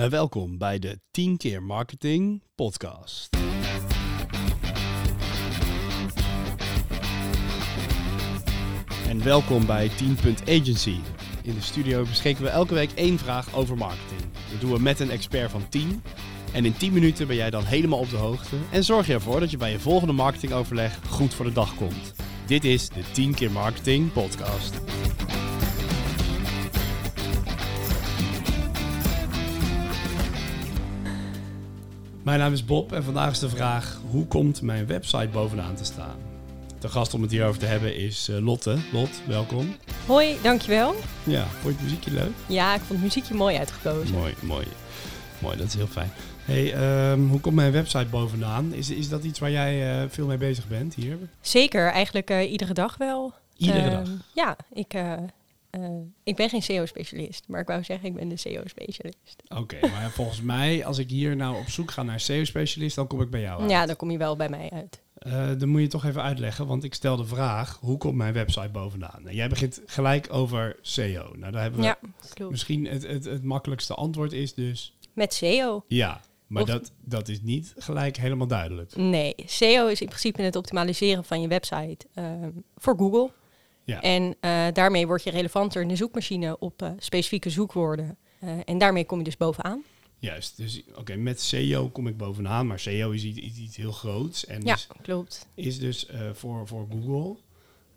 Uh, welkom bij de 10 keer marketing podcast. En welkom bij 10.agency. In de studio beschikken we elke week één vraag over marketing. Dat doen we met een expert van 10. En in 10 minuten ben jij dan helemaal op de hoogte en zorg je ervoor dat je bij je volgende marketingoverleg goed voor de dag komt. Dit is de 10 keer marketing podcast. Mijn naam is Bob en vandaag is de vraag: hoe komt mijn website bovenaan te staan? De gast om het hierover te hebben is uh, Lotte. Lot, welkom. Hoi, dankjewel. Ja, vond je het muziekje leuk? Ja, ik vond het muziekje mooi uitgekozen. Mooi, mooi. Mooi, dat is heel fijn. Hey, um, hoe komt mijn website bovenaan? Is, is dat iets waar jij uh, veel mee bezig bent hier? Zeker, eigenlijk uh, iedere dag wel. Iedere uh, dag? Ja, ik, ik ben geen SEO-specialist, maar ik wou zeggen, ik ben de SEO-specialist. Oké, okay, maar volgens mij, als ik hier nou op zoek ga naar SEO-specialist, dan kom ik bij jou uit. Ja, dan kom je wel bij mij uit. dan moet je toch even uitleggen, want ik stel de vraag, hoe komt mijn website bovenaan? Nou, jij begint gelijk over SEO. Nou, daar hebben we ja, misschien het, het, het makkelijkste antwoord is dus... Met SEO. Ja, maar of, dat, dat is niet gelijk helemaal duidelijk. Nee, SEO is in principe het optimaliseren van je website uh, voor Google. Ja. En uh, daarmee word je relevanter in de zoekmachine op uh, specifieke zoekwoorden. en daarmee kom je dus bovenaan. Juist, dus oké, okay, met SEO kom ik bovenaan, maar SEO is iets, iets, iets heel groots. En ja, dus klopt. Is dus voor, voor Google.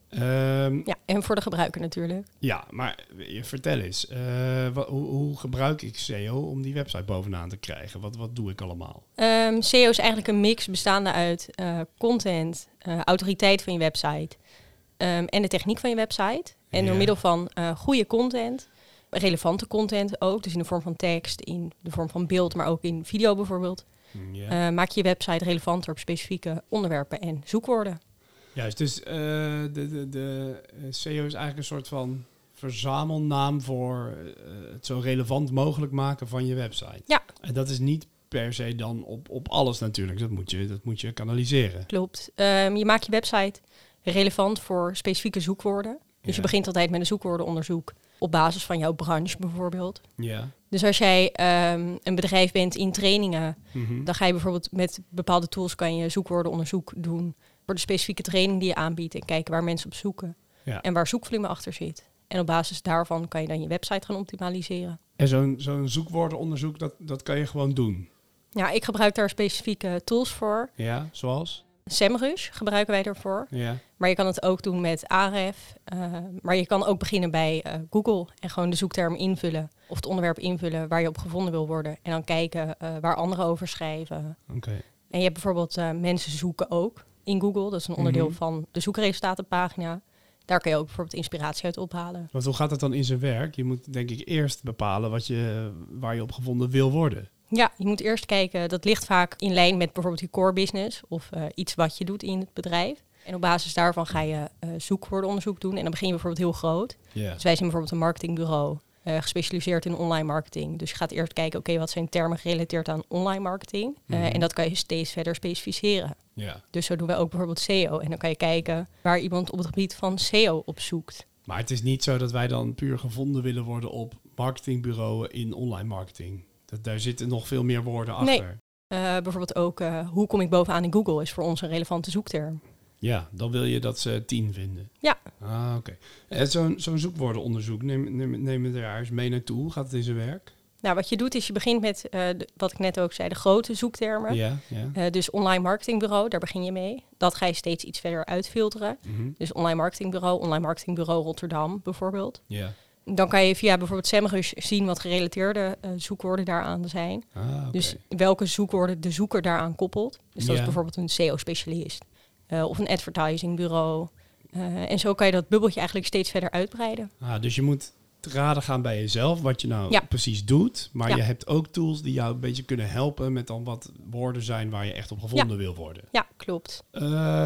Um, ja, en voor de gebruiker natuurlijk. Ja, maar vertel eens, uh, wat, hoe, hoe, gebruik ik SEO om die website bovenaan te krijgen? Wat, wat doe ik allemaal? Um, SEO is eigenlijk een mix bestaande uit uh, content, uh, autoriteit van je website um, en de techniek van je website. En Ja. door middel van goede content, relevante content ook, dus in de vorm van tekst, in de vorm van beeld, maar ook in video bijvoorbeeld, Ja. maak je je website relevanter op specifieke onderwerpen en zoekwoorden. Juist, dus uh, de, de, de SEO is eigenlijk een soort van verzamelnaam voor uh, het zo relevant mogelijk maken van je website. Ja. En dat is niet per se dan op, op alles natuurlijk. Dat moet je, dat moet je kanaliseren. Klopt. Um, je maakt je website relevant voor specifieke zoekwoorden. Dus Ja. je begint altijd met een zoekwoordenonderzoek op basis van jouw branche bijvoorbeeld. Ja. Dus als jij um, een bedrijf bent in trainingen, Mhm. dan ga je bijvoorbeeld met bepaalde tools kan je zoekwoordenonderzoek doen voor de specifieke training die je aanbiedt en kijken waar mensen op zoeken Ja. en waar zoekvolume achter zit. En op basis daarvan kan je dan je website gaan optimaliseren. En zo'n zo'n zoekwoordenonderzoek, dat, dat kan je gewoon doen. Ja, ik gebruik daar specifieke tools voor. Ja, zoals? SEMrush gebruiken wij daarvoor. Ja. Maar je kan het ook doen met Ahref. Uh, maar je kan ook beginnen bij uh, Google en gewoon de zoekterm invullen. Of het onderwerp invullen waar je op gevonden wil worden. En dan kijken uh, waar anderen over schrijven. Oké. Okay. En je hebt bijvoorbeeld mensen zoeken ook in Google. Dat is een onderdeel Mhm. van de zoekresultatenpagina. Daar kan je ook bijvoorbeeld inspiratie uit ophalen. Want hoe gaat het dan in zijn werk? Je moet denk ik eerst bepalen wat je, waar je op gevonden wil worden. Ja, je moet eerst kijken. Dat ligt vaak in lijn met bijvoorbeeld je core business. Of uh, iets wat je doet in het bedrijf. En op basis daarvan ga je uh, zoekwoordenonderzoek doen. En dan begin je bijvoorbeeld heel groot. Dus wij zijn bijvoorbeeld een marketingbureau. Uh, gespecialiseerd in online marketing. Dus je gaat eerst kijken, oké, okay, wat zijn termen gerelateerd aan online marketing? Mhm. En dat kan je steeds verder specificeren. Dus zo doen wij ook bijvoorbeeld SEO. En dan kan je kijken waar iemand op het gebied van SEO op zoekt. Maar het is niet zo dat wij dan puur gevonden willen worden op marketingbureaus in online marketing. Dat, daar zitten nog veel meer woorden Nee. achter. Uh, bijvoorbeeld ook, uh, hoe kom ik bovenaan in Google is voor ons een relevante zoekterm. Ja, dan wil je dat ze tien vinden. Ja. Ah, oké. Okay. Zo'n zoekwoordenonderzoek, neem, neem, neem daar eens mee naartoe. Hoe gaat het in zijn werk? Nou, wat je doet is je begint met, uh, de, wat ik net ook zei, de grote zoektermen. Ja, ja. Uh, dus online marketingbureau, daar begin je mee. Dat ga je steeds iets verder uitfilteren. Mm -hmm. Dus online marketingbureau, online marketingbureau Rotterdam bijvoorbeeld. Ja. Dan kan je via bijvoorbeeld SEMrush zien wat gerelateerde uh, zoekwoorden daaraan zijn. Ah, okay. Dus welke zoekwoorden de zoeker daaraan koppelt. Dus dat Ja. is bijvoorbeeld een SEO-specialist uh, of een advertisingbureau. Uh, en zo kan je dat bubbeltje eigenlijk steeds verder uitbreiden. Ah, dus je moet te raden gaan bij jezelf wat je nou Ja. precies doet. Maar Ja. je hebt ook tools die jou een beetje kunnen helpen met dan wat woorden zijn waar je echt op gevonden wil worden. Ja, klopt.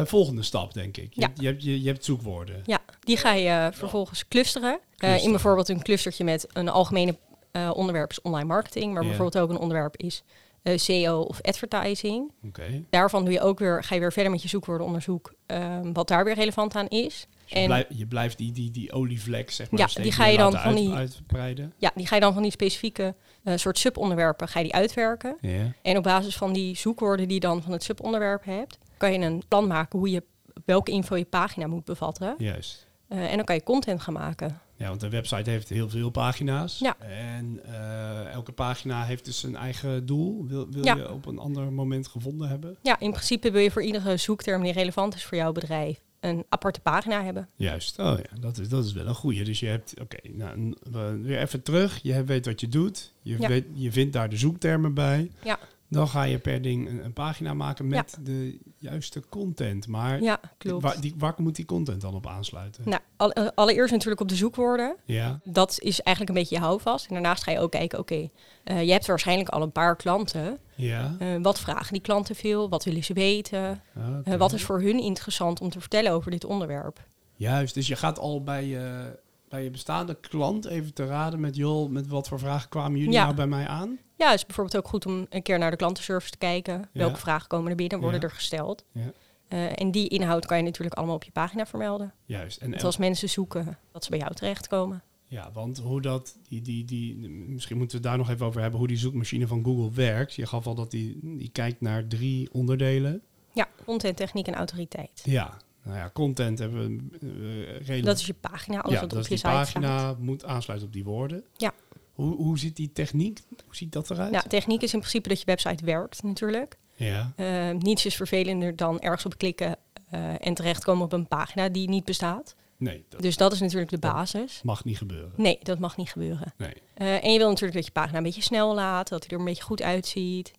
Volgende stap, denk ik. Je, hebt, je, hebt, je, je hebt zoekwoorden. Ja, die ga je uh, vervolgens clusteren. Clusteren. in bijvoorbeeld een clustertje met een algemene uh, onderwerp is online marketing. Maar bijvoorbeeld ook een onderwerp is uh, SEO of advertising. Oké, Daarvan doe je ook weer, ga je weer verder met je zoekwoordenonderzoek. Um, wat daar weer relevant aan is. Je, En- blijf- je blijft die, die, die olievlek, zeg maar, Ja, die ga je dan van die- uitbreiden. Ja, die ga je dan van die specifieke eh, soort subonderwerpen ga je die uitwerken. Ja. En op basis van die zoekwoorden die je dan van het subonderwerp hebt, kan je een plan maken hoe je welke info je pagina moet bevatten. Juist. Eh, en dan kan je content gaan maken. Ja, want de website heeft heel veel pagina's. Ja. En eh, elke pagina heeft dus een eigen doel. Wil, wil Ja. je op een ander moment gevonden hebben? Ja, in principe wil je voor iedere zoekterm die relevant is voor jouw bedrijf een aparte pagina hebben. Juist. Oh ja, dat is, dat is wel een goeie. Dus je hebt, oké, nou, weer even terug. Je weet wat je doet. Je, Ja. weet, je vindt daar de zoektermen bij. Ja. Dan ga je per ding een, een pagina maken met de juiste content. Maar Ja, klopt. waar, die, waar moet die content dan op aansluiten? Nou, eh, allereerst natuurlijk op de zoekwoorden. Ja, Dat is eigenlijk een beetje je houvast. En daarnaast ga je ook kijken, oké, eh, je hebt waarschijnlijk al een paar klanten. ja. Eh, wat vragen die klanten veel? Wat willen ze weten? Eh, wat is voor hun interessant om te vertellen over dit onderwerp? Juist, dus je gaat al bij je, bij je bestaande klant even te raden met... joh, met wat voor vragen kwamen jullie Ja. nou bij mij aan? Ja, het is bijvoorbeeld ook goed om een keer naar de klantenservice te kijken. Welke vragen komen er binnen, worden Ja. er gesteld? Ja. Eh, en die inhoud kan je natuurlijk allemaal op je pagina vermelden. Juist. En als mensen zoeken, dat ze bij jou terechtkomen. Ja, want hoe dat, die, die, die, misschien moeten we het daar nog even over hebben, hoe die zoekmachine van Google werkt. Je gaf al dat die, die kijkt naar drie onderdelen. Ja, content, techniek en autoriteit. Ja, nou ja, content hebben we eh, redelijk. Dat is je pagina, alles ja, wat dat op je site staat. pagina, moet aansluiten op die woorden. Ja. Hoe, hoe zit die techniek? Hoe ziet dat eruit? Ja, techniek is in principe dat je website werkt natuurlijk. Ja, Eh, niets is vervelender dan ergens op klikken eh, en terechtkomen op een pagina die niet bestaat. nee, dat Dus dat is natuurlijk de basis. mag niet gebeuren. Nee, dat mag niet gebeuren. Nee. En je wil natuurlijk dat je pagina een beetje snel laat, dat hij er een beetje goed uitziet.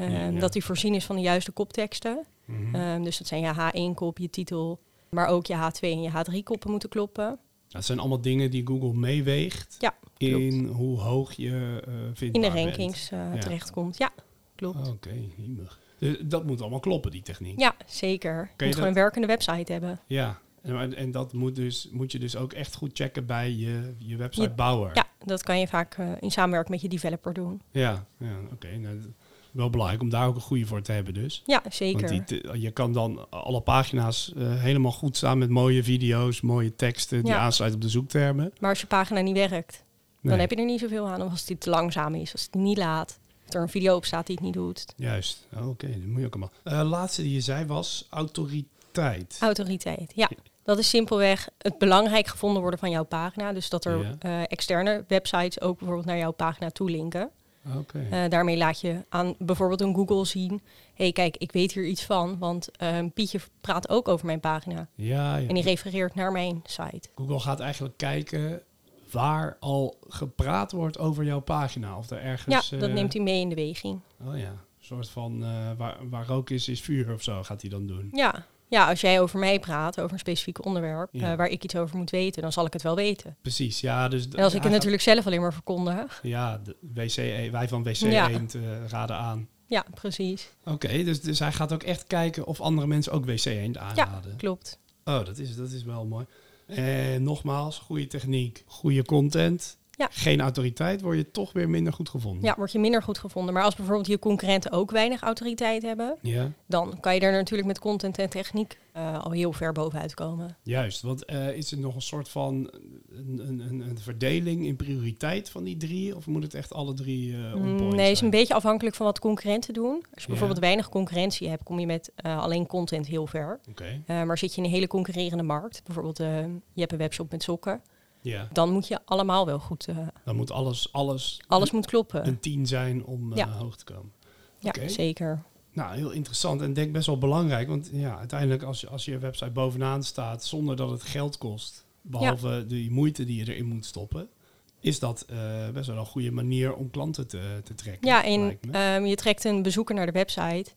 Eh, Ja, ja. Dat hij voorzien is van de juiste kopteksten. Mhm. Eh, dus dat zijn je H1-kop, je titel, maar ook je H2 en je H3-koppen moeten kloppen. Dat zijn allemaal dingen die Google meeweegt Ja, in hoe hoog je eh vindt. In de rankings Ja. terechtkomt. Ja, klopt. Oké. Dus dat moet allemaal kloppen, die techniek. Ja, zeker. Je je moet gewoon een werkende website hebben. Ja, en, en dat moet, dus, moet je dus ook echt goed checken bij je, je websitebouwer. Ja, dat kan je vaak eh, in samenwerking met je developer doen. ja, ja, oké. nou, wel belangrijk om daar ook een goede voor te hebben dus. Ja, zeker. Want die, je kan dan alle pagina's eh, helemaal goed staan met mooie video's, mooie teksten die aansluiten op de zoektermen. Maar als je pagina niet werkt, Nee, dan heb je er niet zoveel aan. Of als die te langzaam is, als het niet laat. Of er een video op staat die het niet doet. Juist, Oh, oké, dat moet je ook allemaal. Eh laatste die je zei was autoriteit. Autoriteit, ja. Dat is simpelweg het belangrijk gevonden worden van jouw pagina. Dus dat er Ja. eh, externe websites ook bijvoorbeeld naar jouw pagina toe Oké, Eh, daarmee laat je aan bijvoorbeeld een Google zien... hé hey, kijk, ik weet hier iets van, want eh, Pietje praat ook over mijn pagina. ja, ja. En die refereert naar mijn site. Google gaat eigenlijk kijken waar al gepraat wordt over jouw pagina. Of er ergens... ja, dat eh, neemt hij mee in de weging. Oh ja, een soort van eh, waar, waar rook is, is vuur of zo gaat hij dan doen. Ja. Ja, als jij over mij praat, over een specifiek onderwerp... Ja. eh, waar ik iets over moet weten, dan zal ik het wel weten. Precies, ja. Dus En als ik het natuurlijk zelf alleen maar verkondig... Ja, de WC, E- wij van WC Ja. Eend eh, raden aan. Ja, precies. Oké, dus, dus hij gaat ook echt kijken of andere mensen ook WC Eend aanraden. Klopt. Oh, dat is, dat is wel mooi. En nogmaals, goede techniek, goede content. Ja. Geen autoriteit, word je toch weer minder goed gevonden. Ja, word je minder goed gevonden. Maar als bijvoorbeeld je concurrenten ook weinig autoriteit hebben... Ja, dan kan je er natuurlijk met content en techniek eh, al heel ver bovenuit komen. juist. Want eh, is er nog een soort van een, een, een, verdeling in prioriteit van die drie? Of moet het echt alle drie on point nee, is zijn? een beetje afhankelijk van wat concurrenten doen. Als je Ja. bijvoorbeeld weinig concurrentie hebt, kom je met alleen content heel ver. Oké, maar zit je in een hele concurrerende markt, bijvoorbeeld je hebt een webshop met sokken, ja. dan moet je allemaal wel goed, eh, Dan moet alles, alles, alles moet kloppen. een tien zijn om eh, Ja. hoog te komen. ja, zeker. Nou, heel interessant en denk best wel belangrijk. Want ja, uiteindelijk als je, als je website bovenaan staat zonder dat het geld kost, behalve de moeite die je erin moet stoppen, is dat eh, best wel een goede manier om klanten te, te trekken. Ja, en ehm, je trekt een bezoeker naar de website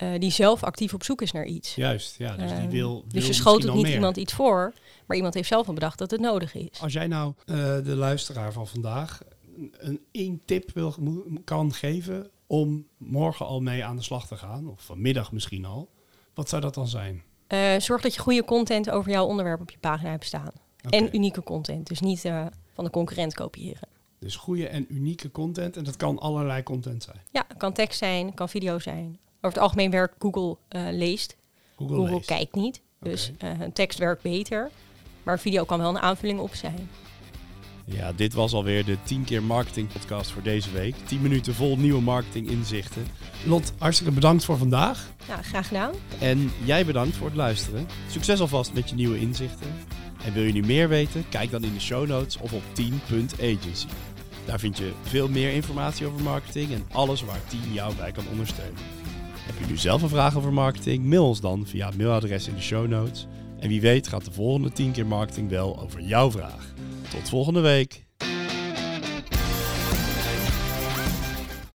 eh, die zelf actief op zoek is naar iets. Juist, ja, dus die Ehm, wil, wil dus je al niet meer. iemand iets voor, maar iemand heeft zelf al bedacht dat het nodig is. Als jij nou eh, de luisteraar van vandaag een, één tip wil, kan geven om morgen al mee aan de slag te gaan, of vanmiddag misschien al, wat zou dat dan zijn? Eh, zorg dat je goede content over jouw onderwerp op je pagina hebt staan. En unieke content, dus niet eh, van de concurrent kopiëren. Dus goede en unieke content. En dat kan allerlei content zijn. Ja, kan tekst zijn, kan video zijn. Over het algemeen werkt Google eh, leest. Google, Google leest. kijkt niet. Dus eh, een tekst werkt beter. Maar video kan wel een aanvulling op zijn. Ja, dit was alweer de 10 keer marketing podcast voor deze week. 10 minuten vol nieuwe marketing inzichten. Lot, hartstikke bedankt voor vandaag. Ja, graag gedaan. En jij bedankt voor het luisteren. Succes alvast met je nieuwe inzichten. En wil je nu meer weten? Kijk dan in de show notes of op 10.agency. Daar vind je veel meer informatie over marketing en alles waar 10 jou bij kan ondersteunen. Heb je nu zelf een vraag over marketing? Mail ons dan via het mailadres in de show notes. En wie weet gaat de volgende 10 keer marketing wel over jouw vraag. Tot volgende week.